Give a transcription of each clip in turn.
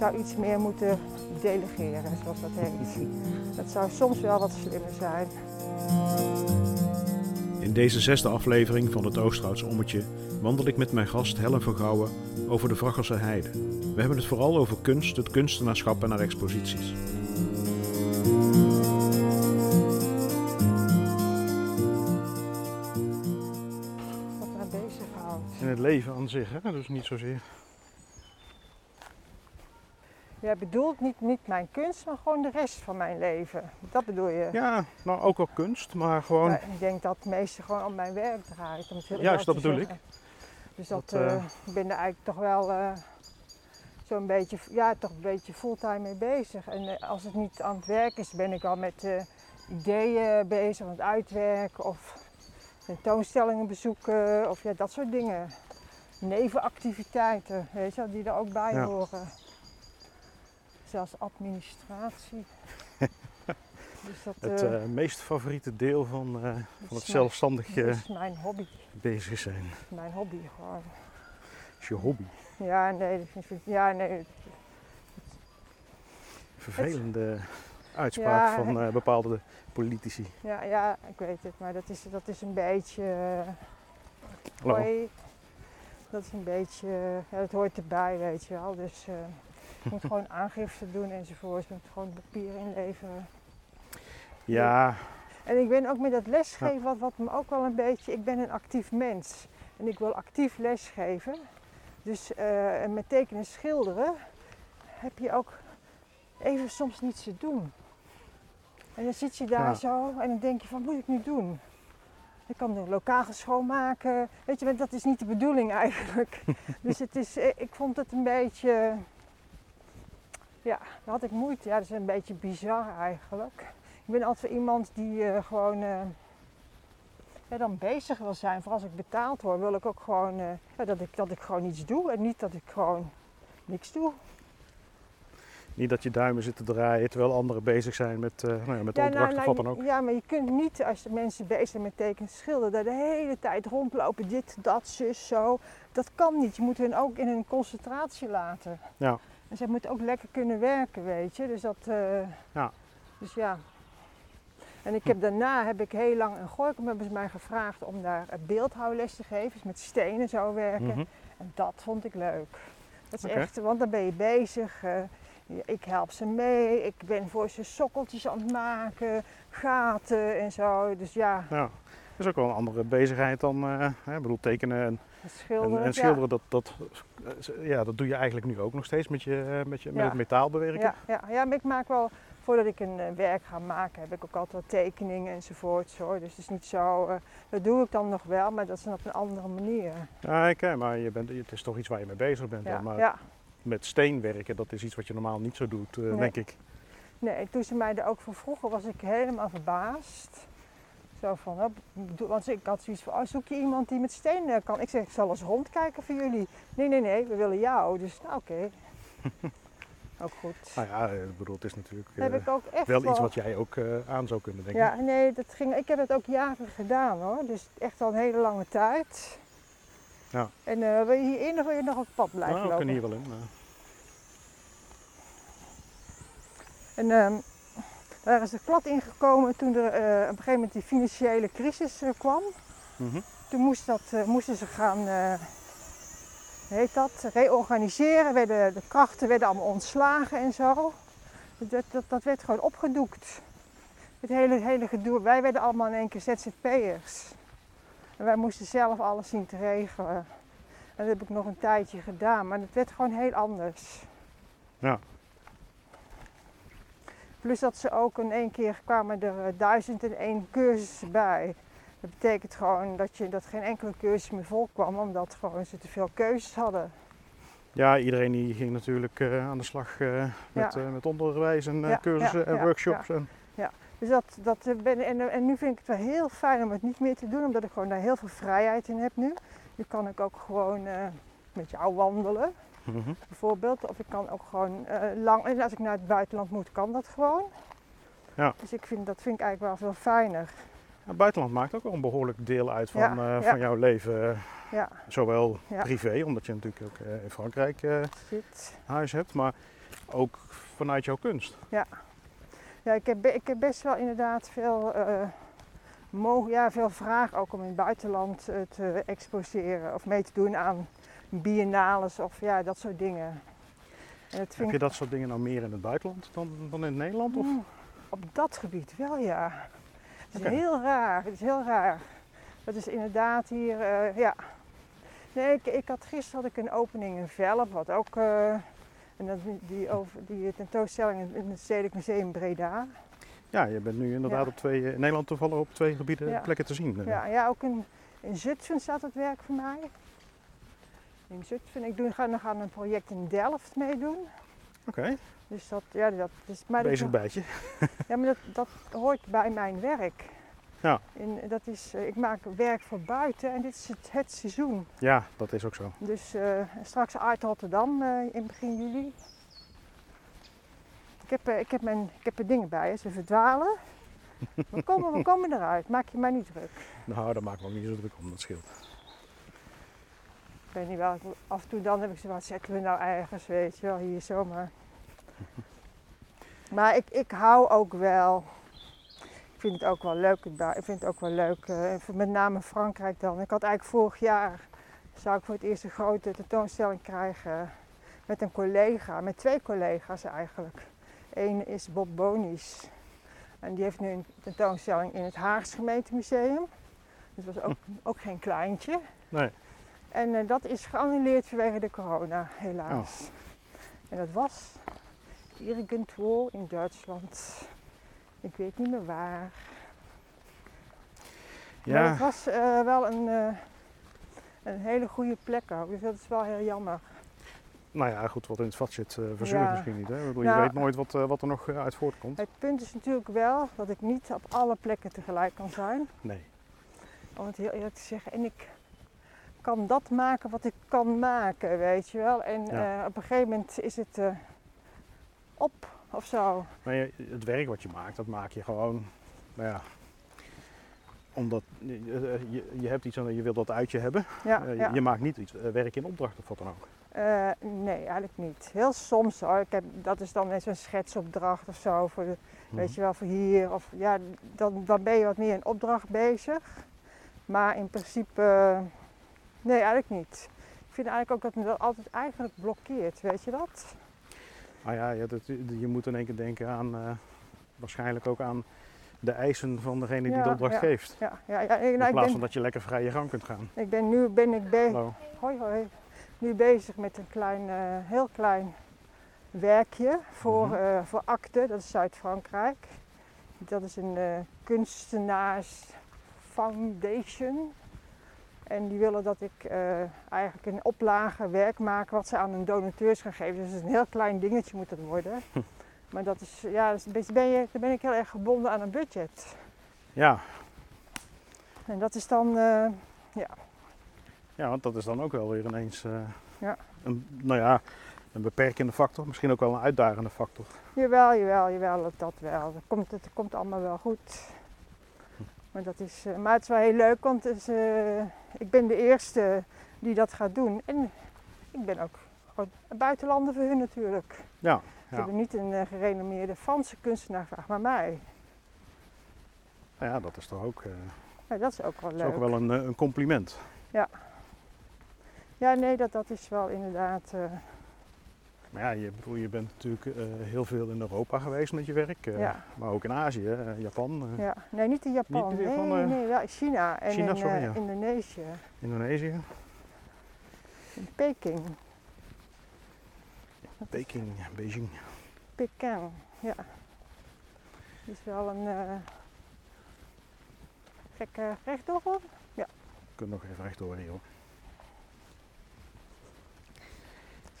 zou iets meer moeten delegeren, zoals dat heet. Dat zou soms wel wat slimmer zijn. In deze zesde aflevering van het Oosterhouds Ommetje wandel ik met mijn gast Helen van Gouwen over de Vraggelse Heide. We hebben het vooral over kunst, het kunstenaarschap en haar exposities. Wat mij bezighoudt. In het leven aan zich, hè? dus niet zozeer. Jij bedoelt niet, niet mijn kunst, maar gewoon de rest van mijn leven. Dat bedoel je? Ja, nou ook wel kunst, maar gewoon. Maar ik denk dat het meeste gewoon om mijn werk draait. Om het heel Juist, dat bedoel zeggen. Dus dat, Dat, eh, eh, ik ben er eigenlijk toch wel eh, zo'n beetje, ja, toch een beetje fulltime mee bezig. En als het niet aan het werk is, ben ik al met ideeën bezig, aan het uitwerken of tentoonstellingen bezoeken of ja, dat soort dingen. Nevenactiviteiten, weet je wel, die er ook bij Ja. horen. Zelfs administratie. dus dat, Het eh, eh, meest favoriete deel van, eh, van het mijn- zelfstandig dat is mijn hobby. bezig zijn. Mijn hobby gewoon. is je hobby. Ja, nee, dat ja, nee. Vervelende uitspraak Ja, van bepaalde politici. Ja, ja, ik weet het, maar dat is, dat is een beetje. hoi. Dat is een beetje. ja, dat hoort erbij, weet je wel. Dus je moet gewoon aangifte doen enzovoort. Je moet gewoon papier inleveren. Ja, En ik ben ook met dat lesgeven, wat, wat me ook wel een beetje. Ik ben een actief mens en ik wil actief lesgeven. Dus eh, en met tekenen en schilderen heb je ook even soms niets te doen. En dan zit je daar Ja. zo en dan denk je van, wat moet ik nu doen? Ik kan de lokaal schoonmaken. Weet je, dat is niet de bedoeling eigenlijk. dus het is, eh, ik vond het een beetje, ja, daar had ik moeite. Ja, dat is een beetje bizar eigenlijk. Ik ben altijd iemand die eh, gewoon eh, ja, dan bezig wil zijn. Voor als ik betaald word, wil ik ook gewoon eh, ja, dat, ik, dat ik gewoon iets doe. En niet dat ik gewoon niks doe. niet dat je duimen zitten draaien terwijl anderen bezig zijn met, nou ja, met Ja, opdrachten of wat dan je- ook. ja, maar je kunt niet als de mensen bezig zijn met tekenen en schilderen, daar de hele tijd rondlopen. Dit, dat, zus, zo. Dat kan niet. Je moet hen ook in hun concentratie laten. Ja. En zij moeten ook lekker kunnen werken, weet je. Dus dat. eh, Ja. Dus ja. En ik heb daarna heb ik heel lang in Gorkum hebben ze mij gevraagd om daar een beeldhouwles te geven, dus met stenen zo werken. Mhm. En dat vond ik leuk. Dat is echt, want dan ben je bezig. eh, ik help ze mee, ik ben voor ze sokkeltjes aan het maken, gaten en zo. Dus ja, Ja, is ook wel een andere bezigheid dan eh, hè, bedoel, tekenen en, schilderen. en schilderen. Dat, dat, eh, ja, dat doe je eigenlijk nu ook nog steeds met, je, eh, met, je, met Ja. het metaal bewerken. Ja, ja, ja, maar ik maak wel, voordat ik een werk ga maken, heb ik ook altijd tekeningen enzovoort. Hoor. Dus het is niet zo, dat doe ik dan nog wel, maar dat is dan op een andere manier. Ja, oké, maar je bent, het is toch iets waar je mee bezig bent. Ja, dan. Maar ja. met steen werken, dat is iets wat je normaal niet zo doet, Nee. denk ik. Nee, toen ze mij er ook van vroegen, was ik helemaal verbaasd. Zo van, want ik had zoiets van, oh, zoek je iemand die met stenen kan? Ik zeg, ik zal eens rondkijken voor jullie. Nee, nee, nee, we willen jou. Dus, nou, oké. ook goed. Nou ja, eh, ik bedoel, het is natuurlijk eh, ik ook echt wel iets wat jij ook eh, aan zou kunnen, denk ik. Ja, nee, dat ging, ik heb het ook jaren gedaan hoor. Dus echt al een hele lange tijd. Ja. En eh wil je hierin of wil je nog op het pad blijven Nou, lopen? kunnen hier wel in. eh. En ehm, daar is de klad ingekomen toen er eh, op een gegeven moment die financiële crisis eh, kwam. Mhm. Toen moest dat, eh, moesten ze gaan, heet dat, reorganiseren. Werden, de krachten werden allemaal ontslagen en zo. Dat, werd- dat, dat werd gewoon opgedoekt. Het hele, hele gedoe. Wij werden allemaal in één keer ZZP'ers. En wij moesten zelf alles zien te regelen. En dat heb ik nog een tijdje gedaan, maar het werd gewoon heel anders. Ja. Plus dat ze ook in één keer kwamen er eh, duizend en één cursussen bij. Dat betekent gewoon dat, je, dat geen enkele cursus meer vol kwam, omdat gewoon ze te veel keuzes hadden. Ja, iedereen die ging natuurlijk eh, aan de slag eh, met, Ja. met onderwijs en Ja, cursussen ja, en ja, workshops. En, Dus dat, dat ben, en, en nu vind ik het wel heel fijn om het niet meer te doen, omdat ik gewoon daar heel veel vrijheid in heb nu. Nu kan ik ook gewoon met jou wandelen, Mhm. bijvoorbeeld. Of ik kan ook gewoon eh, lang, en als ik naar het buitenland moet, kan dat gewoon. Ja. Dus ik vind, dat vind ik eigenlijk wel veel fijner. Het buitenland maakt ook wel een behoorlijk deel uit van, Ja, eh, ja. van jouw leven. eh, Ja, Zowel Ja. privé, omdat je natuurlijk ook eh, in Frankrijk eh, huis hebt. Maar ook vanuit jouw kunst. Ja, ik heb, ik heb best wel inderdaad veel, eh mo- ja, veel vraag ook om in het buitenland eh, te exposeren of mee te doen aan biennales of ja, dat soort dingen. Heb vind je dat soort dingen nou meer in het buitenland dan, dan in het Nederland? Of? Mm, op dat gebied wel, ja. Het is heel raar, het is heel raar. Dat is inderdaad hier, eh, ja. Nee, ik, ik had gisteren had ik een opening in Velp, wat ook, eh, en dat, die, over, die tentoonstelling in, het Stedelijk Museum Breda. Ja, je bent nu inderdaad Ja. op twee, in Nederland toevallig op twee gebieden Ja. plekken te zien. eh. Ja, ja ook in, in Zutphen staat het werk voor mij. In Zutphen, ik doe, ga nog aan een project in Delft meedoen. Oké, Dus dat, ja, dat is... Maar dat- bezig bijtje. Ja, maar dat, dat hoort bij mijn werk. Ja. En dat is, eh, ik maak werk voor buiten en dit is het, het seizoen. Ja, dat is ook zo. Dus eh, straks uit Rotterdam eh, in begin juli. Ik heb, ik, heb mijn, ik heb er dingen bij, hè. ze verdwalen. We komen, we komen eruit, maak je mij niet druk. Nou, daar maken we ook niet zo druk om, dat scheelt. Ik weet niet wel, af en toe dan heb ik zo wat zetten we nou ergens, weet je wel, hier zomaar. Maar ik, ik hou ook wel, ik vind het ook wel leuk, ik vind het ook wel leuk, eh, met name Frankrijk dan. Ik had eigenlijk vorig jaar, zou ik voor het eerst een grote tentoonstelling krijgen met een collega, met twee collega's eigenlijk. Eén is Bob Bonis en die heeft nu een tentoonstelling in het Haags gemeentemuseum. Dus dat was ook, ook geen kleintje. Nee, En eh, dat is geannuleerd vanwege de corona, helaas. En dat was irgendwo in Duitsland. Ik weet niet meer waar. Maar ja, het was eh, wel een, eh, een hele goede plek ook, dus dat is wel heel jammer. nou ja, goed, wat in het vat zit, verzuurt Ja. misschien niet. Hè? Bedoel, Nou, je weet nooit wat, wat er nog uit voortkomt. Het punt is natuurlijk wel dat ik niet op alle plekken tegelijk kan zijn. Nee. Om het heel eerlijk te zeggen. En ik kan dat maken wat ik kan maken, weet je wel. En Ja. eh, op een gegeven moment is het eh, op of zo. Maar je, het werk wat je maakt, dat maak je gewoon, nou ja, omdat je, eh, je, je hebt iets en je wilt dat uit je hebben. Ja, je- ja. je maakt niet iets, werk in opdracht of wat dan ook. Nee, eigenlijk niet. Heel soms hoor. Ik heb, dat is dan net zo'n schetsopdracht of zo. Voor de, Weet je wel, voor hier. Of, ja, dan, dan ben je wat meer in opdracht bezig. Maar in principe, nee, eigenlijk niet. Ik vind eigenlijk ook dat me dat altijd eigenlijk blokkeert, weet je dat? Ah ja, je, dat- je moet in één keer denken aan, eh, waarschijnlijk ook aan de eisen van degene die Ja, de opdracht ja. geeft. Ja, ja, ja, In nou, ik, plaats ben, van dat je lekker vrij je gang kunt gaan. ik ben nu ben ik be Nou, hoi, hoi, nu bezig met een klein, eh, heel klein werkje voor, Mhm. eh, voor Acte, dat is Zuid-Frankrijk. Dat is een kunstenaars foundation. En die willen dat ik eh, eigenlijk een oplage werk maak wat ze aan hun donateurs gaan geven. Dus een heel klein dingetje moet het worden. Maar dat is, ja, dat is een beetje, ben je, dan ben ik heel erg gebonden aan een budget. ja. En dat is dan, eh, ja, want dat is dan ook wel weer ineens eh, Ja. een, nou ja, een beperkende factor. Misschien ook wel een uitdagende factor. Jawel, jawel, jawel, dat, dat wel. Dat komt, het komt allemaal wel goed. Maar, dat is, eh, maar het is wel heel leuk, want is, eh, ik ben de eerste die dat gaat doen. En ik ben ook gewoon een buitenlander voor hun natuurlijk. Ja, Ze hebben niet een eh, gerenommeerde Franse kunstenaar gevraagd, maar mij. nou ja dat is toch ook, Ja, dat is ook wel is leuk. ook wel een, een compliment. Ja, nee, dat, dat is wel inderdaad... Maar ja, je, bedoel, je bent natuurlijk eh, heel veel in Europa geweest met je werk. eh, Ja. Maar ook in Azië, eh, Japan, ja. Nee, niet in Japan. Niet nee, nee, ja, China en China, in sorry, ja. Indonesië. Indonesië, In Peking. Peking, Beijing. Peking, ja. Dat is wel een gekke rechtdoor. hoor. Je kunt nog even rechtdoor hier hoor.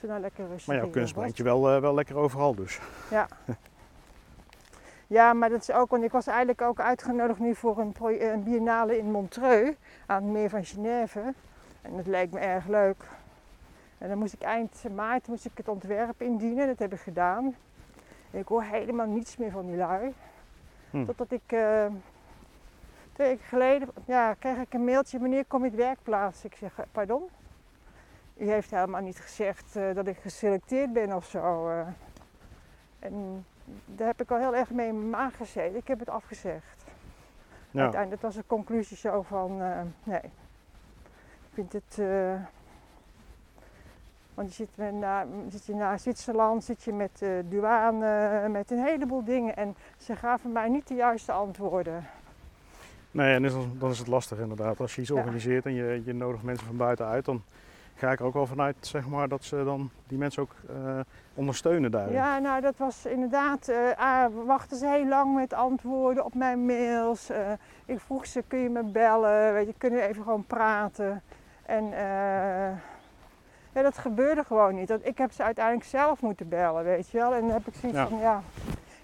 Nou lekker rustig. Maar jouw kunst brengt je wel, eh, wel lekker overal dus. Ja, maar dat is ook, want ik was eigenlijk ook uitgenodigd nu voor een, een biennale in Montreux aan het meer van Genève. En dat leek me erg leuk. En dan moest ik eind maart moest ik het ontwerp indienen, dat heb ik gedaan. En ik hoor helemaal niets meer van die lui. Hm. Totdat ik eh, twee weken geleden ja, kreeg ik een mailtje, wanneer kom je het werk plaatsen? Ik zeg, eh, pardon? U heeft helemaal niet gezegd eh, dat ik geselecteerd ben of zo. eh. En daar heb ik al heel erg mee in mijn maag gezeten. Ik heb het afgezegd. Ja. Uiteindelijk was de conclusie zo van, eh, nee. Ik vind het... want je zit, na, zit je naar Zwitserland, zit je met eh, douane, met een heleboel dingen. En ze gaven mij niet de juiste antwoorden. Nee, en dan, is het lastig inderdaad. Als je iets Ja. organiseert en je, je nodigt mensen van buitenuit, dan ga ik er ook wel vanuit zeg maar, dat ze dan die mensen ook eh, ondersteunen daarin. Ja, nou dat was inderdaad, we wachten ze heel lang met antwoorden op mijn mails. Eh, ik vroeg ze, kun je me bellen? Weet je, kunnen we even gewoon praten? En ja, dat gebeurde gewoon niet. Dat, ik heb ze uiteindelijk zelf moeten bellen, weet je wel. En dan heb ik zoiets Ja. van, ja,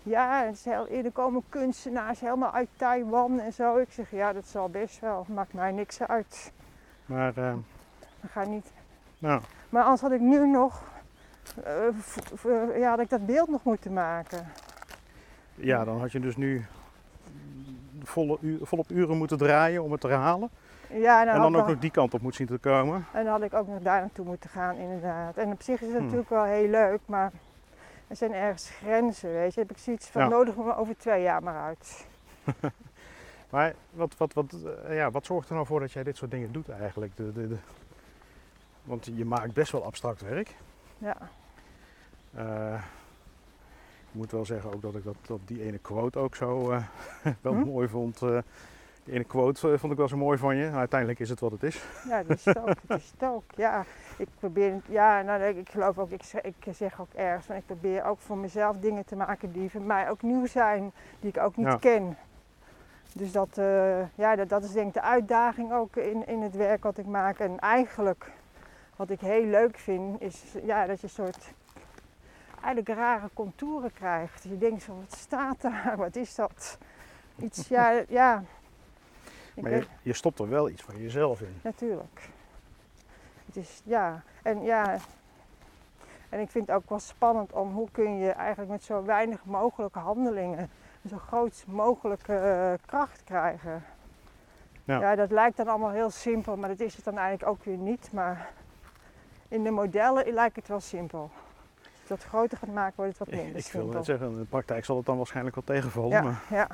ja het is heel, er komen kunstenaars helemaal uit Taiwan en zo. Ik zeg, ja, dat zal best wel, maakt mij niks uit. Maar eh, We gaan niet maar anders had ik nu nog, eh, ja, had ik dat beeld nog moeten maken. ja, dan had je dus nu volle uur, volop uren moeten draaien om het te halen. Ja, en dan ook nog die kant op moet zien te komen. en dan had ik ook nog daar naartoe moeten gaan, inderdaad. En op zich is het Hmm. natuurlijk wel heel leuk, maar er zijn ergens grenzen, weet je. Heb ik zoiets van, Ja. nodig me over twee jaar maar uit. Maar wat, wat, wat, eh, ja, wat zorgt er nou voor dat jij dit soort dingen doet eigenlijk? De, de, de- want je maakt best wel abstract werk. Ja, Eh, ik moet wel zeggen ook dat ik dat, dat die ene quote ook zo eh, wel Hm? mooi vond. eh die ene quote vond ik wel zo mooi van je. Nou, uiteindelijk is het wat het is. ja dat is het ook, dat is het ook. Ja, ik probeer, ja, nou, ik geloof ook, ik zeg, ik zeg ook ergens, van ik probeer ook voor mezelf dingen te maken die voor mij ook nieuw zijn, die ik ook niet Ja. ken. Dus dat, ja, dat, dat is denk ik de uitdaging ook in, in het werk wat ik maak. En eigenlijk, wat ik heel leuk vind, is ja, dat je een soort eigenlijk rare contouren krijgt. Je denkt van, wat staat daar? Wat is dat? Iets, ja, ja. Ik Maar je, je stopt er wel iets van jezelf in. Natuurlijk. Het is, ja, en ja. En ik vind het ook wel spannend om hoe kun je eigenlijk met zo weinig mogelijke handelingen zo groot mogelijke eh, kracht krijgen. Ja. Ja. dat lijkt dan allemaal heel simpel, maar dat is het dan eigenlijk ook weer niet. Maar in de modellen lijkt het wel simpel. Als je dat groter gaat maken, wordt het wat Ik, minder ik wil simpel. net zeggen, in de praktijk zal het dan waarschijnlijk wel tegenvallen. ja, Maar ja,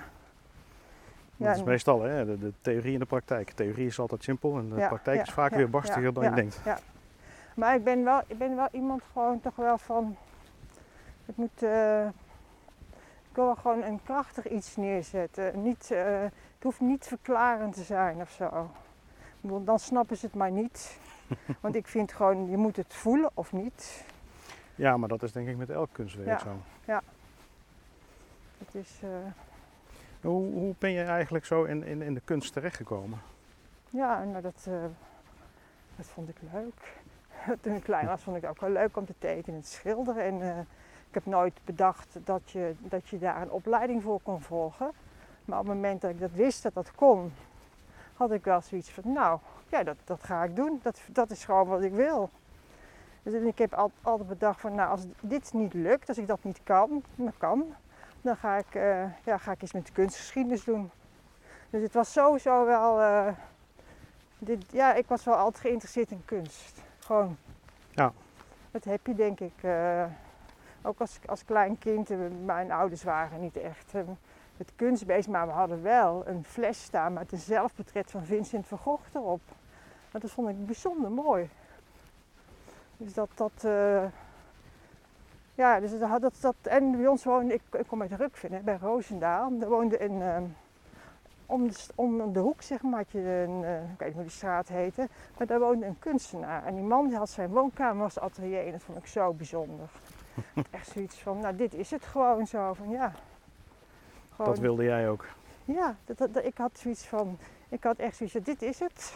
dat is en- meestal hè, de, de theorie en de praktijk. De theorie is altijd simpel en de Ja, praktijk ja, is vaak ja, weer barstiger ja, dan ja, je denkt. Ja. Maar ik ben, wel, ik ben wel iemand gewoon toch wel van. Het moet. eh, ik wil wel gewoon een krachtig iets neerzetten. Niet, eh, het hoeft niet verklarend te zijn of zo. Ik dan snappen ze het maar niet. Want ik vind gewoon, je moet het voelen of niet. Ja, maar dat is denk ik met elk kunstwerk Ja. zo. Het is, eh, Hoe, hoe ben je eigenlijk zo in, in, in de kunst terechtgekomen? ja, nou dat, eh, dat vond ik leuk. Toen ik klein was vond ik het ook wel leuk om te tekenen en te schilderen. En eh, ik heb nooit bedacht dat je, dat je daar een opleiding voor kon volgen. Maar op het moment dat ik dat wist dat dat kon, had ik wel zoiets van, nou, ja, dat, dat ga ik doen. Dat, dat is gewoon wat ik wil. Dus ik heb al- altijd bedacht van, nou, als dit niet lukt, als ik dat niet kan, dan kan, dan ga ik, eh, ja, ga ik iets met kunstgeschiedenis doen. Dus het was sowieso wel, eh, dit, ja, ik was wel altijd geïnteresseerd in kunst. Gewoon. Ja. Dat heb je denk ik. eh, ook als, als klein kind, mijn ouders waren niet echt met kunst bezig, maar we hadden wel een fles staan met een zelfportret van Vincent van Gogh erop. Maar dat vond ik bijzonder mooi. Dus dat, dat, eh, ja, dus dat, dat, dat, en bij ons woonde, ik, ik kom uit Rukven, hè, bij Roosendaal, daar woonde een, eh, om de, om de hoek zeg maar, had je een, eh, ik weet niet hoe die straat heette, maar daar woonde een kunstenaar. En die man die had zijn woonkamer als atelier en dat vond ik zo bijzonder. Echt zoiets van, nou dit is het gewoon zo, van ja. Gewoon, Dat wilde jij ook. Ja, dat- ik had zoiets van, ik had echt zoiets van, dit is het.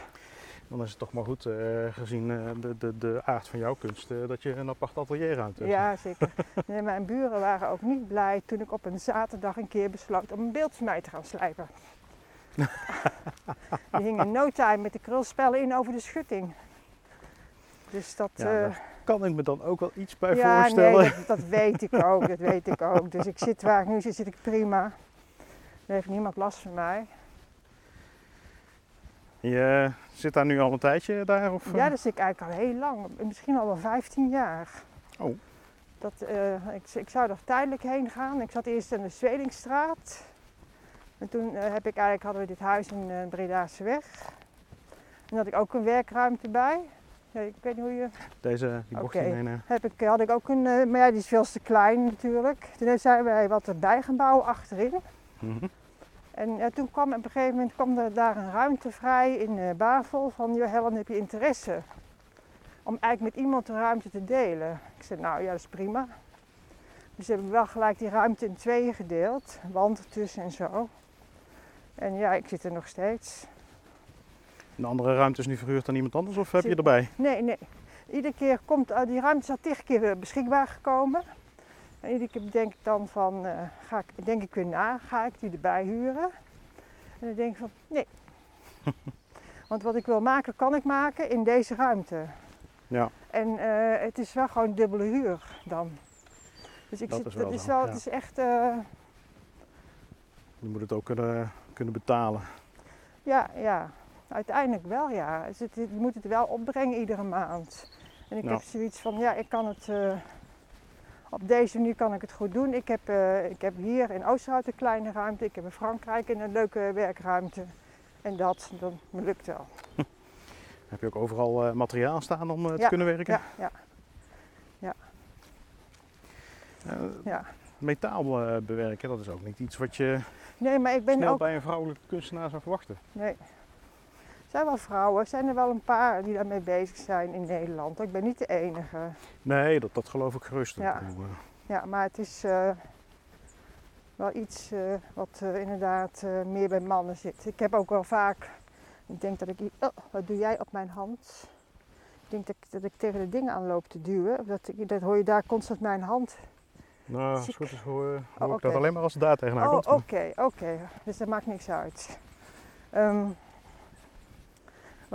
Dan is het toch maar goed, eh, gezien eh, de, de, de aard van jouw kunst, eh, dat je een apart atelierruimte hebt. Ja, zeker. Nee, mijn buren waren ook niet blij toen ik op een zaterdag een keer besloot om een beeld van mij te gaan slijpen. Die hingen no time met de krulspellen in over de schutting. Dus dat... Ja, kan ik me dan ook wel iets bij ja, voorstellen. nee, dat, dat weet ik ook, dat weet ik ook. Dus ik zit waar ik nu zit, zit ik prima. Er heeft niemand last van mij. Je zit daar nu al een tijdje daar? Of, eh? Ja, dat zit ik eigenlijk al heel lang, misschien al wel 15 jaar. Oh. Dat, eh, ik, ik zou er tijdelijk heen gaan. Ik zat eerst in de Zwelingstraat. En toen eh, heb ik eigenlijk, hadden we dit huis in uh, Bredaarse weg. En had ik ook een werkruimte bij. Ja, ik weet niet hoe je... Deze, die bocht nee, nee. Heb ik, had ik ook een, eh, maar ja, die is veel te klein natuurlijk. Toen zijn wij wat erbij gaan bouwen achterin. Mhm. En eh, toen kwam op een gegeven moment kwam er daar een ruimte vrij in eh Bavel van, joh Helen, heb je interesse? Om eigenlijk met iemand de ruimte te delen. Ik zei, nou ja, dat is prima. Dus hebben we wel gelijk die ruimte in tweeën gedeeld, wand ertussen en zo. En ja, ik zit er nog steeds. Een andere ruimte is nu verhuurd aan iemand anders of heb je erbij? Nee, nee. Iedere keer komt, eh, die ruimte is al tig keer beschikbaar gekomen. En keer denk ik dan van, eh, ga ik, denk ik weer na, ga ik die erbij huren? En dan denk ik van, nee. Want wat ik wil maken, kan ik maken in deze ruimte. Ja. En eh, het is wel gewoon dubbele huur dan. Dus ik Dat zit, is wel dat is wel, ja. het is echt, eh, Je moet het ook kunnen, kunnen betalen. ja, ja, uiteindelijk wel ja. Dus het, je moet het wel opbrengen iedere maand. En ik Ja. heb zoiets van, ja, ik kan het, op deze manier kan ik het goed doen. Ik heb, eh, ik heb hier in Oosterhout een kleine ruimte, ik heb in Frankrijk een leuke werkruimte. En dat, dat lukt wel. Heb je ook overal eh, materiaal staan om eh, te Ja, kunnen werken? Ja, ja, Eh, ja. metaal bewerken, dat is ook niet iets wat je Nee, maar ik ben snel ook, bij een vrouwelijke kunstenaar zou verwachten. nee. Er zijn wel vrouwen, er zijn er wel een paar die daarmee bezig zijn in Nederland. Ik ben niet de enige. Nee, dat, dat geloof ik gerust. Ja. Eh, Ja, maar het is eh, wel iets eh, wat inderdaad meer bij mannen zit. Ik heb ook wel vaak, ik denk dat ik, oh, wat doe jij op mijn hand? Ik denk dat ik, dat ik tegen de dingen aanloop te duwen. Dat, dat hoor je daar constant mijn hand. nou, als het goed is hoor, hoor Oh, ik dat alleen maar als het daar tegenaan oh, komt. oké, oké. Dus dat maakt niks uit. Ehm,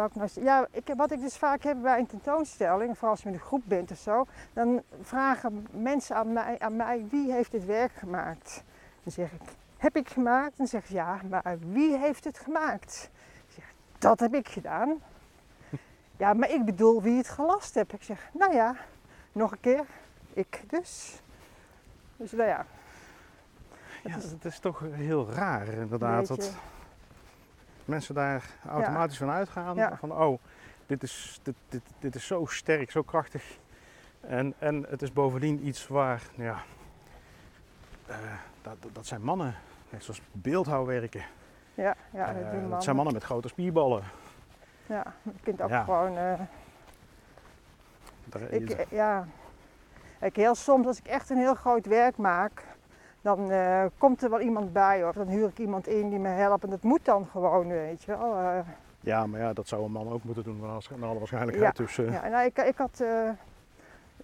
ik nou ja, ik, heb- wat ik dus vaak heb bij een tentoonstelling, vooral als je met een groep bent of zo, dan vragen mensen aan mij, aan mij wie heeft dit werk gemaakt? Dan zeg ik, heb ik gemaakt? Dan zeggen ze ja, maar wie heeft het gemaakt? Ik zeg, dat heb ik gedaan. Ja, maar ik bedoel wie het gelast heeft. Ik zeg, nou ja, nog een keer, ik dus. Dus nou ja, Ja, het is toch heel raar inderdaad. Dat mensen daar automatisch van uitgaan. Van oh, dit is, dit, dit, dit is zo sterk, zo krachtig. En, en het is bovendien iets waar, ja, eh, dat, dat- zijn mannen. Net zoals beeldhouwwerken. ja, ja Eh, dat doen dat mannen. zijn mannen met grote spierballen. Ja, je kunt ook Ja. gewoon. eh, Daar, ik, eh, ja. Ik, heel soms, als ik echt een heel groot werk maak, dan eh, komt er wel iemand bij of dan huur ik iemand in die me helpt. En dat moet dan gewoon, weet je wel. eh. ja, maar ja, dat zou een man ook moeten doen, naar alle waarschijnlijkheid. Dus, eh, ja, nou, ik, ik had,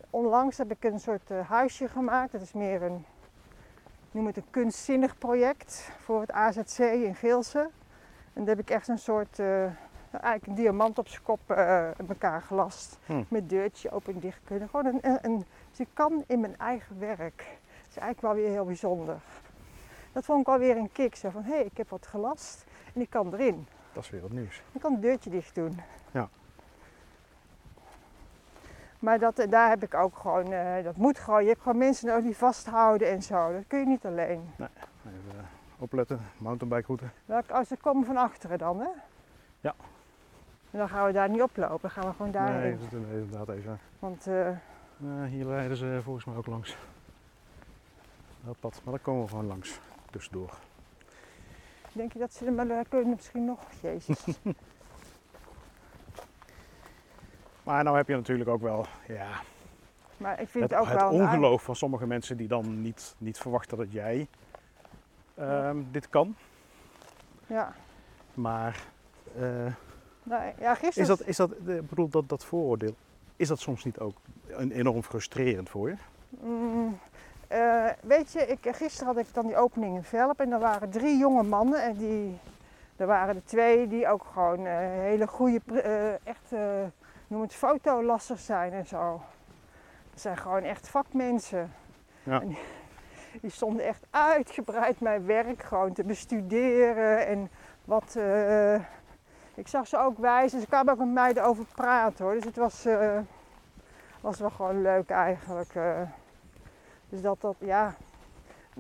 onlangs heb ik een soort huisje gemaakt. Dat is meer een, noem het een kunstzinnig project voor het AZC in Geelse. En daar heb ik echt een soort, eigenlijk een diamant op zijn kop in elkaar gelast. Hm. Met deurtje open en dicht kunnen. Gewoon een, een, een- dus ik kan in mijn eigen werk. Is eigenlijk wel weer heel bijzonder. Dat vond ik wel weer een kick. Zo van, hé, hey, ik heb wat gelast en ik kan erin. dat is weer wat nieuws. Ik kan het deurtje dicht doen. Ja. Maar dat, daar heb ik ook gewoon, eh, dat moet gewoon. Je hebt gewoon mensen nodig die vasthouden en zo. Dat kun je niet alleen. Even eh, opletten, mountainbike route. Als ze komen van achteren dan, hè? Ja. En dan gaan we daar niet oplopen, dan gaan we gewoon daarheen. Nee, dat is inderdaad even. Want Eh, hier rijden ze volgens mij ook langs. Dat pad, maar daar komen we gewoon langs. Tussendoor. denk je dat ze daar kunnen misschien nog? Jezus. Maar nou heb je natuurlijk ook wel ja, Maar ik vind het, het, ook het wel aardig- ongeloof van sommige mensen die dan niet, niet verwachten dat jij ehm, dit kan. Ja. Maar eh, Nou, ja, gisteren. is dat, is dat, eh, ik bedoel, dat, dat vooroordeel, is dat soms niet ook enorm frustrerend voor je? Mm, eh, weet je, ik, gisteren had ik dan die opening in Velp en er waren drie jonge mannen en die, er waren er twee die ook gewoon eh, hele goede, eh, echt, noem het fotolassers zijn en zo. Dat zijn gewoon echt vakmensen. Ja. En die, die stonden echt uitgebreid mijn werk gewoon te bestuderen en wat... ik zag ze ook wijzen, ze kwamen ook met mij erover praten hoor. Dus het was, was wel gewoon leuk eigenlijk. Dus dat dat, ja.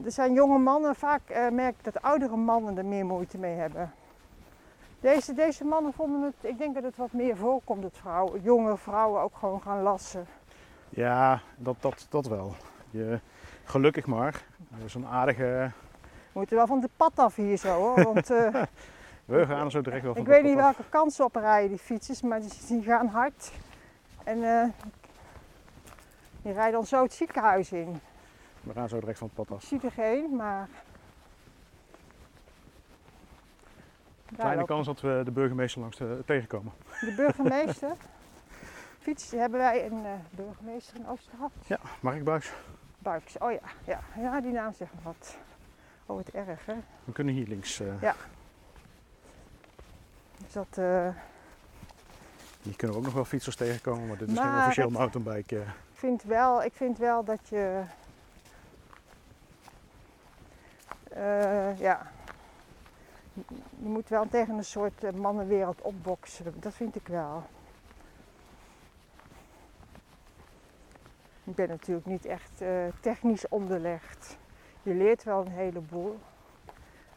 Er zijn jonge mannen, vaak eh, merk ik dat oudere mannen er meer moeite mee hebben. Deze, deze mannen vonden het, ik denk dat het wat meer voorkomt dat vrouwen, jonge vrouwen ook gewoon gaan lassen. Ja, dat, dat, dat wel. Je, gelukkig maar. Zo'n aardige... We moeten wel van de pad af hier zo hoor. Want eh, We gaan zo direct wel van ik weet niet welke kant ze op rijden, die fietsers, maar die, die gaan hard. En eh, die rijden dan zo het ziekenhuis in. We gaan zo direct van het pad Ik af. zie er geen, maar. Kleine kans dat we de burgemeester langs de, tegenkomen. De burgemeester. Fiets hebben wij een eh, burgemeester in Oosterhout. Ja, Mark Buis. Buiks. Oh ja, ja, ja, die naam zegt me wat. Oh, wat erg hè. We kunnen hier links. eh, Dus dat, eh, Hier kunnen we ook nog wel fietsers tegenkomen, maar dit is geen Maar officieel het- mountainbike. ik, vind wel, ik vind wel dat je. Eh, ja. Je moet wel tegen een soort eh, mannenwereld opboksen. Dat vind ik wel. Ik ben natuurlijk niet echt eh, technisch onderlegd. Je leert wel een heleboel.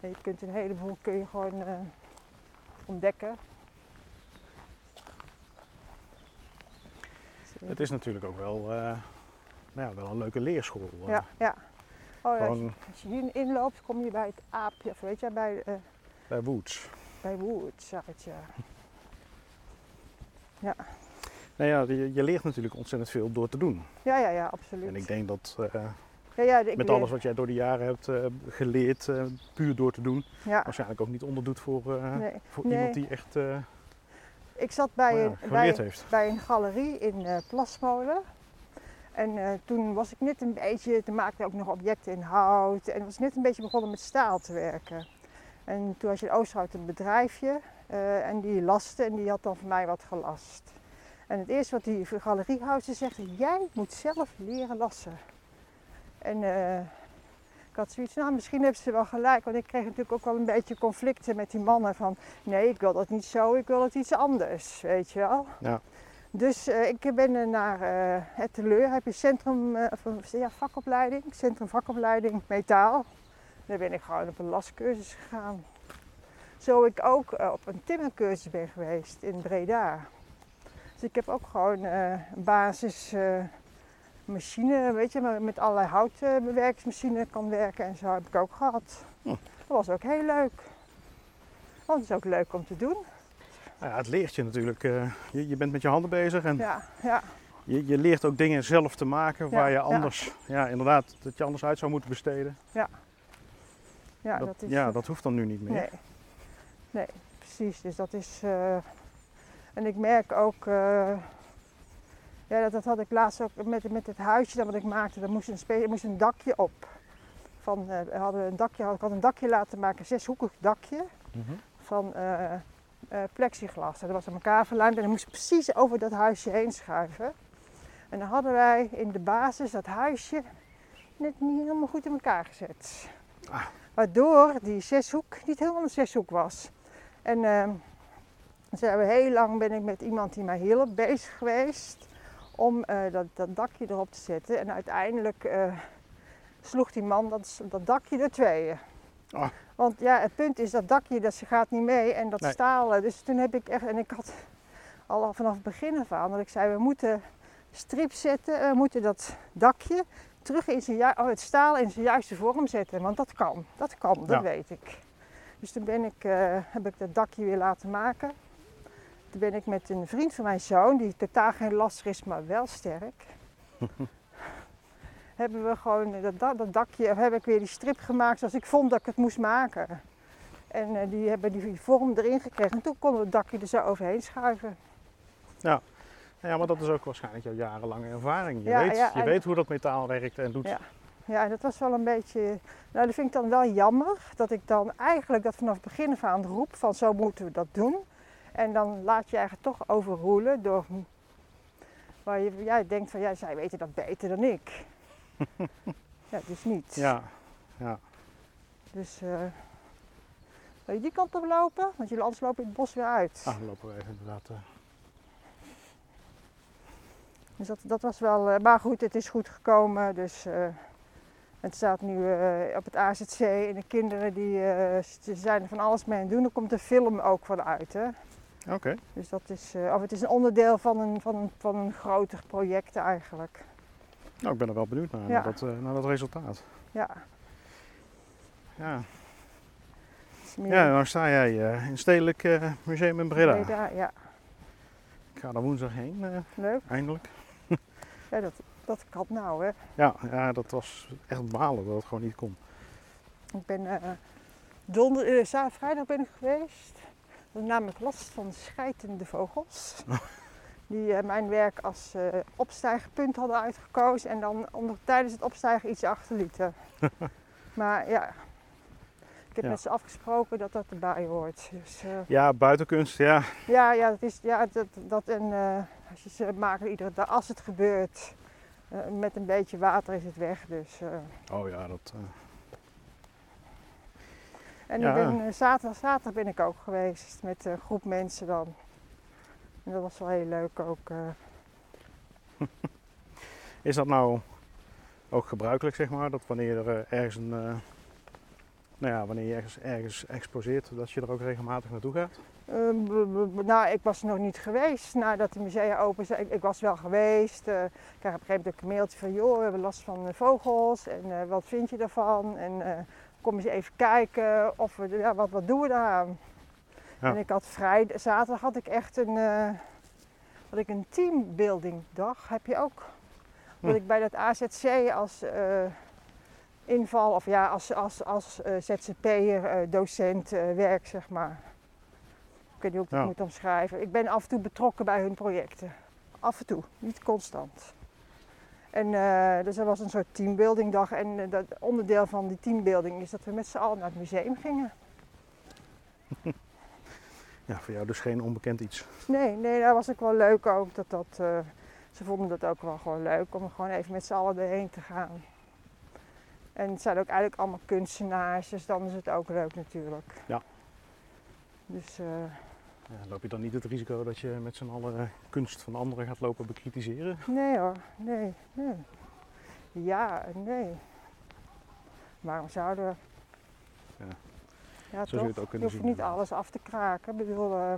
En je kunt een heleboel kun je gewoon ontdekken. Het is natuurlijk ook wel, nou ja, wel een leuke leerschool. Ja, ja. Oh, ja, als, je, Gewoon als je hier inloopt, kom je bij het aapje, of weet je, bij, eh bij Woods. bij Woods uit, ja. Nou ja, je, je leert natuurlijk ontzettend veel door te doen. Ja, ja, ja, absoluut. En ik denk dat eh, ja, ja, ik met leer- alles wat jij door de jaren hebt eh, geleerd, puur door te doen, Ja, waarschijnlijk ook niet onderdoet voor, nee. voor Nee. iemand die echt Ik zat bij, nou ja, een, bij, heeft. bij een galerie in Plasmolen. En eh, toen was ik net een beetje, toen maakte ik ook nog objecten in hout. En was net een beetje begonnen met staal te werken. En toen had je in Oosterhout een bedrijfje eh, en die laste en die had dan voor mij wat gelast. En het eerste wat die galeriehouder zegt, jij moet zelf leren lassen. En eh, ik had zoiets, nou misschien hebben ze wel gelijk, want ik kreeg natuurlijk ook wel een beetje conflicten met die mannen van, nee ik wil dat niet zo, ik wil het iets anders, weet je wel. Ja. Dus eh, ik ben er naar eh, het teleur, heb je centrum, eh, of, een- ja, vakopleiding, centrum vakopleiding metaal. Daar ben ik gewoon op een lascursus gegaan. Zo ik ook eh, op een timmercursus ben geweest in Breda. Dus ik heb ook gewoon eh, een basis eh, machine, weet je, maar met allerlei houtbewerkingsmachine kan werken en zo heb ik ook gehad. Hm. Dat was ook heel leuk. Want het is ook leuk om te doen. Nou ja, het leert je natuurlijk. eh, je, je bent met je handen bezig en Ja, ja, je, je leert ook dingen zelf te maken Ja, waar je ja. anders, ja. inderdaad, dat je anders uit zou moeten besteden. ja, dat, dat is... ja, dat hoeft dan nu niet meer. Nee, nee, precies. Dus dat is. eh, en ik merk ook. eh, ja, dat, dat had ik laatst ook met, met het huisje dat wat ik maakte. Daar moest een, spe- er moest een dakje op. Van, eh, we hadden een dakje, ik had een dakje laten maken, een zeshoekig dakje Mhm. van eh, plexiglas. Dat was aan elkaar verlijmd en dan moest je precies over dat huisje heen schuiven. En dan hadden wij in de basis dat huisje net niet helemaal goed in elkaar gezet. Ah. Waardoor die zeshoek niet helemaal een zeshoek was. En ehm zijn we heel lang ben ik met iemand die mij hielp bezig geweest om eh, dat, dat dakje erop te zetten. En uiteindelijk eh, sloeg die man dat, dat dakje door tweeën. Ah. Want ja, het punt is dat dakje dat ze gaat niet mee en dat Nee. stalen. Dus toen heb ik echt, en ik had al vanaf het begin af aan dat ik zei, we moeten strip zetten, we moeten dat dakje terug in zijn, ju- oh, het staal in zijn juiste vorm zetten. Want dat kan, dat kan, dat Ja. weet ik. Dus toen ben ik, eh, heb ik dat dakje weer laten maken. Toen ben ik met een vriend van mijn zoon, die totaal geen lastig is, maar wel sterk. hebben we gewoon dat, da- dat dakje, heb ik weer die strip gemaakt zoals ik vond dat ik het moest maken. En eh, die hebben die vorm erin gekregen. En toen konden we het dakje er zo overheen schuiven. Ja, maar dat is ook waarschijnlijk jouw jarenlange ervaring. Je, Ja, weet, ja, je weet hoe dat metaal werkt en doet. Ja. Ja, dat was wel een beetje. Nou, dat vind ik dan wel jammer. Dat ik dan eigenlijk dat vanaf het begin af aan roep van zo moeten we dat doen. En dan laat je eigenlijk toch overroelen door. Waar je jij denkt van ja, zij weten dat beter dan ik. Ja, dus niet. Ja, ja. Dus. eh wil je die kant op lopen? Want jullie anders lopen het bos weer uit. Ah, dan lopen we even inderdaad. eh. Dus dat, dat was wel. eh, maar goed, het is goed gekomen. Dus. Het staat nu op het AZC en de kinderen die, ze zijn er van alles mee aan het doen. Er komt een film ook van uit. Hè? Oké. Dus dat is, of het is een onderdeel van een, van een, van een groter project eigenlijk. Nou, ik ben er wel benieuwd naar, Ja. naar, dat, eh, naar dat resultaat. Ja, Ja, meer ja nou sta jij eh, in het Stedelijk eh, Museum in Breda. Breda, ja, Ik ga daar woensdag heen, leuk. eindelijk. Ja, dat, dat kan nou hè. Ja, ja, dat was echt balen dat het gewoon niet kon. Ik ben donder, zaterdag, vrijdag ben ik geweest. Ik had namelijk last van schijtende vogels. Die eh, mijn werk als eh, opstijgerpunt hadden uitgekozen en dan onder, tijdens het opstijgen iets achterlieten. maar ja, ik heb Ja. met ze afgesproken dat dat erbij hoort. Dus, eh, Ja, buitenkunst, ja. ja, ja, dat is, ja dat, dat en als je ze maken iedere dag, als het gebeurt, met een beetje water is het weg. Dus, Oh ja, dat... En Ja. ik ben, zaterdag, zaterdag ben ik ook geweest met een groep mensen dan. En dat was wel heel leuk ook. eh. Is dat nou ook gebruikelijk, zeg maar, dat wanneer er eh, ergens een... eh, nou ja, wanneer je ergens, ergens exposeert, dat je er ook regelmatig naartoe gaat? Ehm, nou, ik was nog niet geweest nadat de musea open zijn. Ik, ik was wel geweest. ik kreeg op een gegeven moment een mailtje van, joh, we hebben last van vogels. En wat vind je daarvan? En kom eens even kijken of we, ja, wat, wat doen we daaraan? En ik had vrij, zaterdag had ik echt een, eh, had ik een teambuilding dag. Heb je ook? Dat Hm. ik bij dat AZC als eh, inval, of ja, als, als, als eh, ZZP'er, docent werk, zeg maar. Ik weet niet hoe ik dat Ja. moet omschrijven. Ik ben af en toe betrokken bij hun projecten. Af en toe, niet constant. En dus er was een soort teambuilding dag. En dat onderdeel van die teambuilding is dat we met z'n allen naar het museum gingen. Ja, voor jou dus geen onbekend iets. Nee, nee, dat was ook wel leuk ook. Dat dat, eh, ze vonden dat ook wel gewoon leuk om gewoon even met z'n allen erheen te gaan. En het zijn ook eigenlijk allemaal kunstenaars, dus dan is het ook leuk natuurlijk. Ja. Dus eh, Ja, loop je dan niet het risico dat je met z'n allen eh, kunst van anderen gaat lopen bekritiseren? nee hoor, nee, nee. Ja, nee. Waarom zouden we? Ja. Ja, Zo je het ook hoeft zien, niet alles af te kraken. Ik bedoel, eh,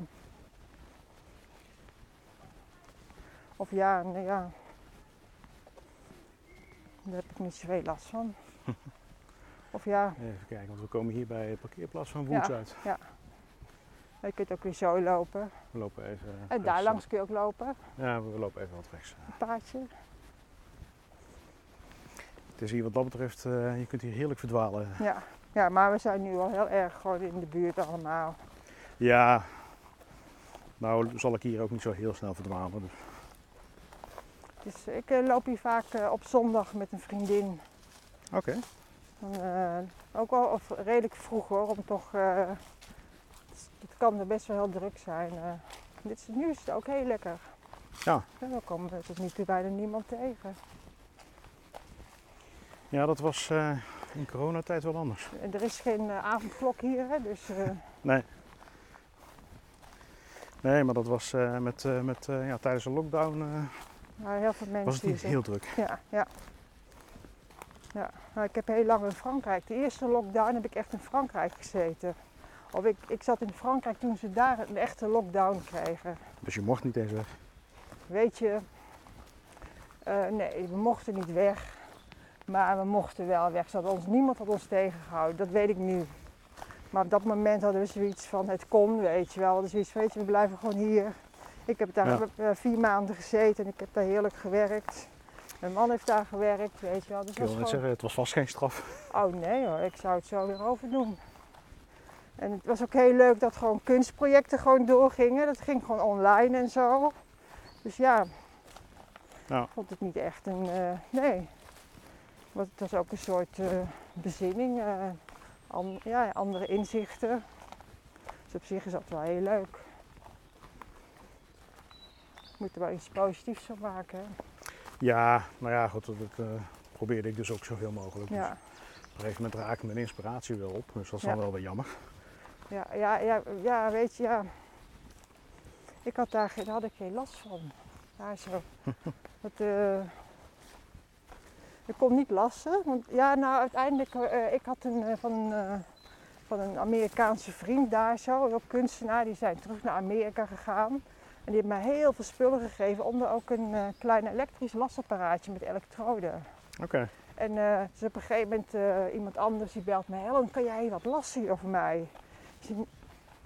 of ja, ja. Daar heb ik niet zoveel last van. of ja, Even kijken, want we komen hier bij de parkeerplaats van Woens Ja. uit. je kunt ook weer zo lopen. We lopen even eh, En rechts, daar eh. langs kun je ook lopen, Ja, we lopen even wat rechts. een paadje. Het is hier wat dat betreft, eh, je kunt hier heerlijk verdwalen. Ja. Ja, maar we zijn nu al heel erg gewoon in de buurt allemaal. Ja, nou zal ik hier ook niet zo heel snel verdwalen. Dus. Dus ik eh, loop hier vaak eh, op zondag met een vriendin. Oké, Dan, eh, ook wel of redelijk vroeg hoor, om toch. het kan er best wel heel druk zijn. dit is, nu is het ook heel lekker. Ja. we komen tot nu toe bijna niemand tegen. ja dat was in coronatijd wel anders. Er is geen eh, avondklok hier, hè, dus eh, Nee. Nee, maar dat was eh, met, met, ja, tijdens de lockdown nou, heel veel mensen was het niet heel druk. Ja, ja. ja. Nou, ik heb heel lang in Frankrijk. De eerste lockdown heb ik echt in Frankrijk gezeten. Of ik, ik zat in Frankrijk toen ze daar een echte lockdown kregen. Dus je mocht niet eens weg. Weet je, nee, we mochten niet weg. Maar we mochten wel weg. Ze ons, niemand had ons tegengehouden, dat weet ik nu. Maar op dat moment hadden we zoiets van, het kon, weet je wel. Zoiets van, weet je, we blijven gewoon hier. Ik heb daar Ja. eh, vier maanden gezeten en ik heb daar heerlijk gewerkt. Mijn man heeft daar gewerkt, weet je wel. Dus Ik wil net gewoon- zeggen, het was vast geen straf. Oh nee hoor, ik zou het zo weer overdoen. En het was ook heel leuk dat gewoon kunstprojecten gewoon doorgingen. Dat ging gewoon online en zo. Dus ja, Ja. ik vond het niet echt een, eh, nee. Want het was ook een soort eh, bezinning, eh, an- ja, andere inzichten. Dus op zich is dat wel heel leuk. Je moet er wel iets positiefs van maken. hè. Ja, nou ja, goed, dat eh, probeerde ik dus ook zoveel mogelijk. Dus Ja. op een gegeven moment raakte mijn inspiratie wel op, dus dat is Ja. dan wel weer jammer. Ja, ja, ja, ja, weet je, ja. Ik had daar, geen- daar had ik geen last van. Daar zo. Dat, Ik kon niet lassen. Want ja, nou uiteindelijk, eh, ik had een eh, van, eh, van een Amerikaanse vriend daar zo, ook kunstenaar, die zijn terug naar Amerika gegaan. En die heeft mij heel veel spullen gegeven, onder ook een klein elektrisch lasapparaatje met elektroden. Oké. En dus op een gegeven moment iemand anders die belt me, Helen, kan jij wat lassen over mij?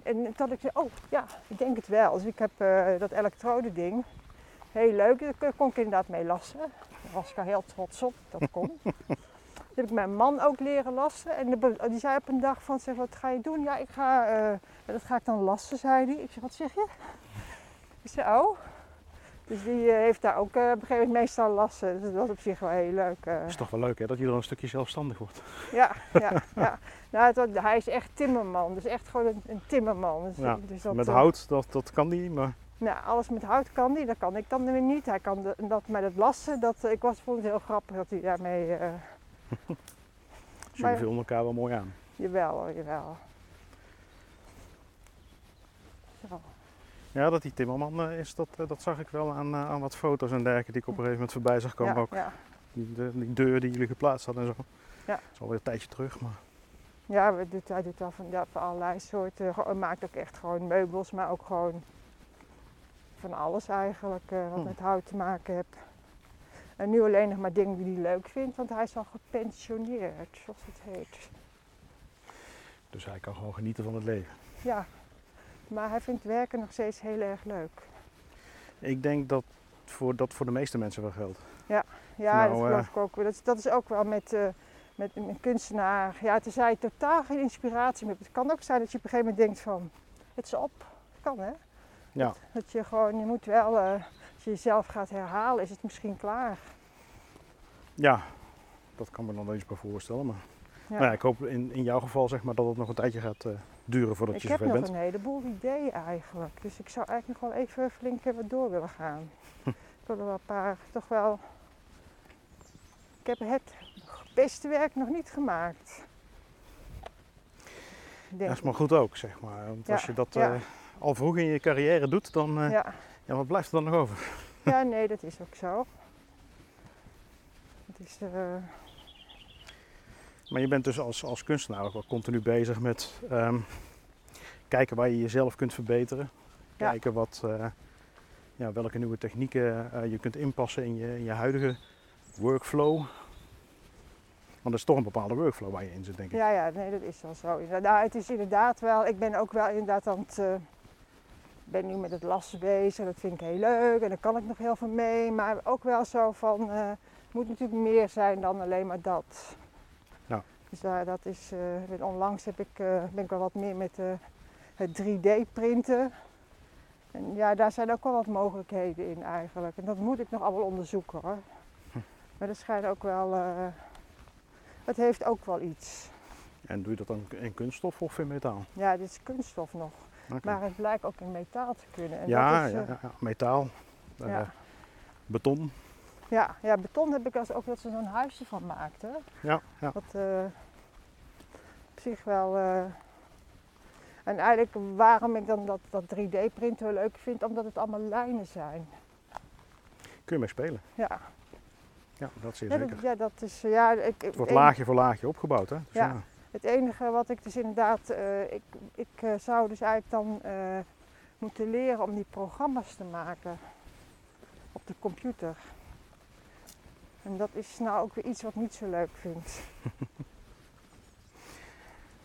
En toen ik zei, oh ja, ik denk het wel. Dus ik heb dat elektrode ding. Heel leuk, daar kon ik inderdaad mee lassen. Daar was ik er heel trots op, dat kon. Toen heb ik mijn man ook leren lassen. En de- die zei op een dag van, zeg, wat ga je doen? Ja, ik ga, eh, dat ga ik dan lassen, zei hij. Ik zeg, wat zeg je? Ik zei, oh. Dus die eh, heeft daar ook eh, op een gegeven moment meestal lassen. Dus dat was op zich wel heel leuk. eh. is toch wel leuk hè, dat je dan een stukje zelfstandig wordt. Ja, ja, ja. Nou, het hij is echt timmerman. Dus echt gewoon een, een timmerman. Dus, Ja, dus dat, Met hout, dat, dat kan die, maar Nou, alles met hout kan hij. Dat kan ik dan weer niet. Hij kan de, dat met het lassen. Dat, eh, ik was, vond het heel grappig dat hij daarmee... jullie Maar- vullen elkaar wel mooi aan. jawel jawel. Zo. Ja, dat die timmerman eh, is, dat, dat zag ik wel aan, aan wat foto's en dergelijke die ik op een gegeven moment voorbij zag komen Ja, ook. ja. Die, de, die deur die jullie geplaatst hadden en zo. Ja. Dat is alweer een tijdje terug, maar Ja, we doet, hij doet wel van, ja, van allerlei soorten. Hij maakt ook echt gewoon meubels, maar ook gewoon van alles eigenlijk eh, wat Hm. met hout te maken heeft. En nu alleen nog maar dingen die hij leuk vindt, want hij is al gepensioneerd, zoals het heet. dus hij kan gewoon genieten van het leven. Ja, maar hij vindt werken nog steeds heel erg leuk. Ik denk dat voor, dat voor de meeste mensen wel geldt. Ja, Nou, dat eh, geloof ik ook. Dat, is- dat is ook wel met, eh, met een kunstenaar. Ja, tenzij je totaal geen inspiratie meer hebt. Het kan ook zijn dat je op een gegeven moment denkt van, het is op. Dat kan hè. Ja, Dat je gewoon, je moet wel, eh, als je jezelf gaat herhalen, is het misschien klaar. ja dat kan me dan eens bij voorstellen. Maar Ja. Nou ja, ik hoop in, in jouw geval zeg maar, dat het nog een tijdje gaat eh, duren voordat ik je heb zover nog bent. een heleboel ideeën eigenlijk. Dus ik zou eigenlijk nog wel even flink eh, wat door willen gaan. ik wil er wel een paar, toch wel... Ik heb het beste werk nog niet gemaakt. Denk Dat is ik. maar goed ook, zeg maar. Want Ja, als je dat ja. Al vroeg in je carrière doet, dan eh, ja. Ja. wat blijft er dan nog over? ja, nee, dat is ook zo. Het is, eh, Maar je bent dus als, als kunstenaar ook wel continu bezig met ehm, kijken waar je jezelf kunt verbeteren. Ja. Kijken wat, eh, ja, welke nieuwe technieken je kunt inpassen in je, in je huidige workflow. Want dat is toch een bepaalde workflow waar je in zit, denk ik. Ja, ja, nee, dat is wel zo. Nou, het is inderdaad wel, ik ben ook wel inderdaad aan het, ben nu met het lassen bezig, dat vind ik heel leuk en daar kan ik nog heel veel mee. Maar ook wel zo van, eh, het moet natuurlijk meer zijn dan alleen maar dat. Ja. Dus daar, dat is, eh, onlangs heb ik, eh, ben ik wel wat meer met het 3D printen. En ja, daar zijn ook wel wat mogelijkheden in eigenlijk. En dat moet ik nog allemaal onderzoeken hoor. Hm. Maar dat schijnt ook wel, het heeft ook wel iets. En doe je dat dan in kunststof of in metaal? Ja, dit is kunststof nog. Maar het blijkt ook in metaal te kunnen. En ja, dat is, ja, eh, ja, metaal, eh, beton. Ja, ja, beton heb ik als ook dat ze zo'n huisje van maakten. Ja, ja. Wat eh, op zich wel. en eigenlijk waarom ik dan dat, dat 3D-printen wel leuk vind, omdat het allemaal lijnen zijn. Kun je mee spelen. Ja, Ja, dat zeer ja, zeker. dat, ja, dat is. Ja, ik, Het wordt laagje voor laagje opgebouwd, hè? Dus Ja. ja. Het enige wat ik dus inderdaad, eh, ik, ik eh, zou dus eigenlijk dan eh, moeten leren om die programma's te maken op de computer. En dat is nou ook weer iets wat ik niet zo leuk vind.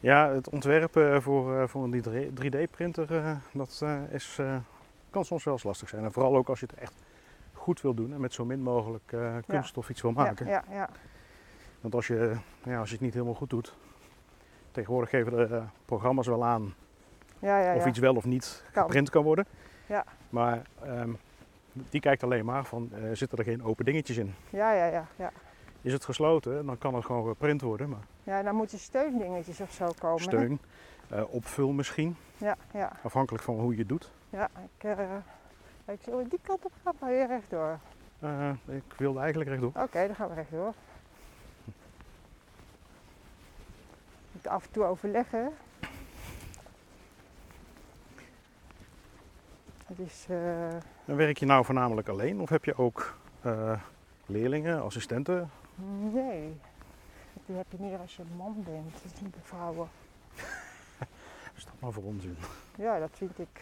Ja, het ontwerpen voor, voor een 3D-printer, eh, dat is, kan soms wel eens lastig zijn. En vooral ook als je het echt goed wil doen en met zo min mogelijk kunststof iets wil maken. Ja, ja, ja. Want als je, ja, als je het niet helemaal goed doet, tegenwoordig geven de eh, programma's wel aan ja, ja, of iets wel of niet Kan. geprint kan worden. Ja. Maar ehm, die kijkt alleen maar van, eh, zitten er geen open dingetjes in? Ja, ja, ja, ja. Is het gesloten, dan kan het gewoon geprint worden, maar Ja, dan moeten steundingetjes of zo komen. steun, eh, opvul misschien, Ja, ja, afhankelijk van hoe je het doet. ja. Ik, eh, ik zal die kant op gaan, maar hier rechtdoor. Ik wilde eigenlijk rechtdoor. Oké, dan gaan we rechtdoor. Af en toe overleggen. hè. Het is, eh, En werk je nou voornamelijk alleen of heb je ook eh, leerlingen, assistenten Nee. Die heb je meer als je een man bent, dat is niet bij vrouwen. Is dat maar voor onzin? Ja, dat vind ik.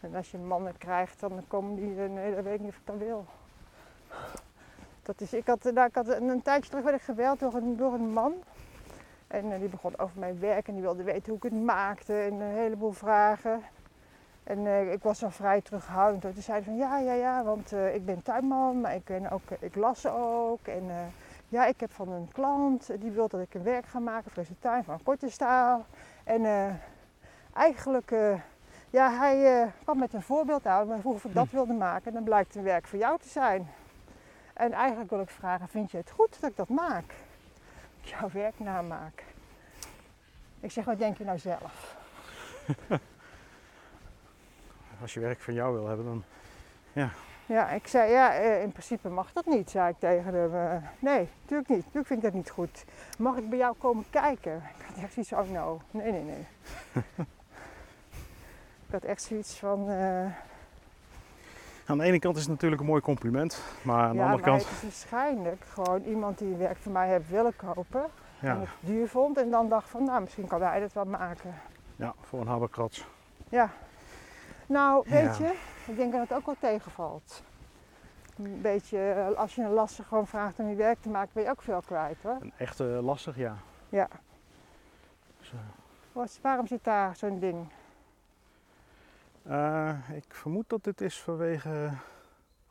En als je mannen krijgt, dan komen die, nee, dat weet ik niet of ik dat wil. Dat is, ik had, nou, ik had een, een tijdje terug werd ik gebeld door een, door een man. En eh, die begon over mijn werk en die wilde weten hoe ik het maakte en een heleboel vragen. En eh, ik was al vrij terughoudend. Toen zei van ja, ja, ja, want eh, ik ben tuinman, maar ik, ben ook, ik las ook. En ja, ik heb van een klant, die wil dat ik een werk ga maken voor zijn tuin van korte staal. En eigenlijk, ja, hij kwam met een voorbeeld aan, maar vroeg of ik dat wilde maken. En dan blijkt een werk voor jou te zijn. En eigenlijk wil ik vragen, vind je het goed dat ik dat maak? Jouw werk namaak. Ik zeg, wat denk je nou zelf? Als je werk van jou wil hebben, dan Ja, ik zei, ja, eh, in principe mag dat niet, zei ik tegen hem. Eh, nee, natuurlijk niet. Natuurlijk vind ik dat niet goed. Mag ik bij jou komen kijken? Ik had echt zoiets van, oh no, nee, nee, nee. ik had echt zoiets van, eh, aan de ene kant is het natuurlijk een mooi compliment, maar aan de ja, andere maar kant, het is waarschijnlijk gewoon iemand die een werk van mij heeft willen kopen. En ja, het duur vond en dan dacht van, nou, misschien kan hij dat wel maken. ja, voor een habberkrats. Ja. Nou, weet Ja. je, ik denk dat het ook wel tegenvalt. Een beetje, eh, als je een lastig gewoon vraagt om je werk te maken, ben je ook veel kwijt hoor. Een echte lastig, ja. Ja. Dus, Waarom zit daar zo'n ding? Eh, ik vermoed dat dit is vanwege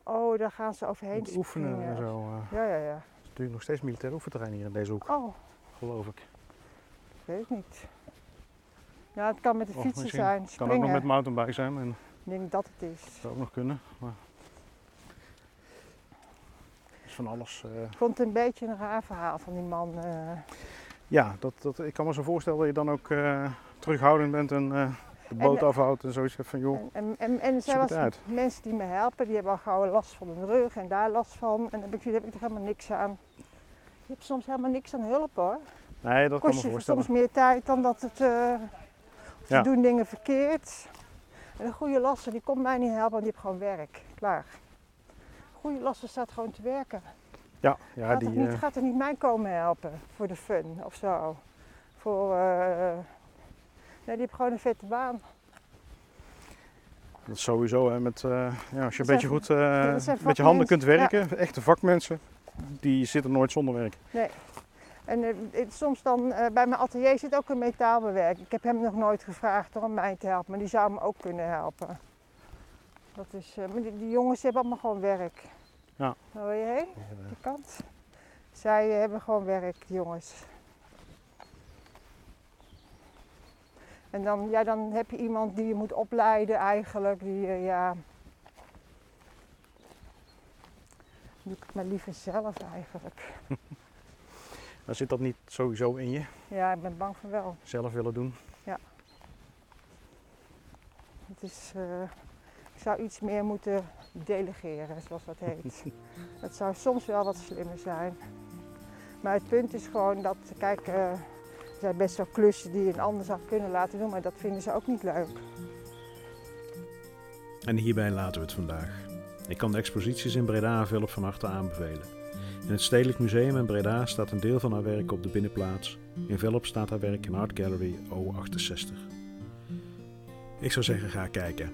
Oh, daar gaan ze overheen het oefenen springen. en zo. eh. Ja, ja, ja. Het is natuurlijk nog steeds militair oefenterrein hier in deze hoek, Oh, geloof ik. ik weet het niet. Ja, het kan met de fietsen zijn, Kan ook nog met mountainbike zijn en Ik denk dat het is. dat zou ook nog kunnen. Maar... is van alles. eh. Ik vond het een beetje een raar verhaal van die man. Ja, dat, dat, ik kan me zo voorstellen dat je dan ook terughoudend bent en de boot En, afhoudt en zoiets van joh, En, en, en, en uit. mensen die me helpen, die hebben al gauw last van hun rug en daar last van. En dan heb ik, daar heb ik er helemaal niks aan. Je hebt soms helemaal niks aan hulp hoor. Nee, dat kan me Kost je voorstellen. soms meer tijd dan dat het. eh of ze Ja. doen dingen verkeerd. En een goede lasser die komt mij niet helpen, want die heeft gewoon werk. Klaar. Een goede lasser staat gewoon te werken. Ja, ja gaat, die, niet, eh, gaat er niet mij komen helpen voor de fun of zo. Voor. eh nee, die heeft gewoon een vette baan. dat is sowieso. Hè, met, eh, ja, als je een beetje goed eh, met je handen kunt werken, echte vakmensen, die zitten nooit zonder werk. En eh, soms dan, bij mijn atelier zit ook een metaalbewerker. Ik heb hem nog nooit gevraagd om mij te helpen, maar die zou me ook kunnen helpen. Dat is, maar die, die jongens hebben allemaal gewoon werk. Ja. Wil je heen? Die kant? Zij hebben gewoon werk, die jongens. En dan, ja, dan heb je iemand die je moet opleiden eigenlijk. Die, eh, ja... Doe ik het maar liever zelf eigenlijk. Dan zit dat niet sowieso in je, Ja, ik ben bang van wel. zelf willen doen. Het is, eh, ik zou iets meer moeten delegeren, zoals dat heet. Het zou soms wel wat slimmer zijn. Maar het punt is gewoon dat, kijk, eh, er zijn best wel klussen die een ander zou kunnen laten doen, maar dat vinden ze ook niet leuk. En hierbij laten we het vandaag. Ik kan de exposities in Breda Velp van harte aanbevelen. In het Stedelijk Museum in Breda staat een deel van haar werk op de binnenplaats. In Velp staat haar werk in Art Gallery O68. Ik zou zeggen, ga kijken.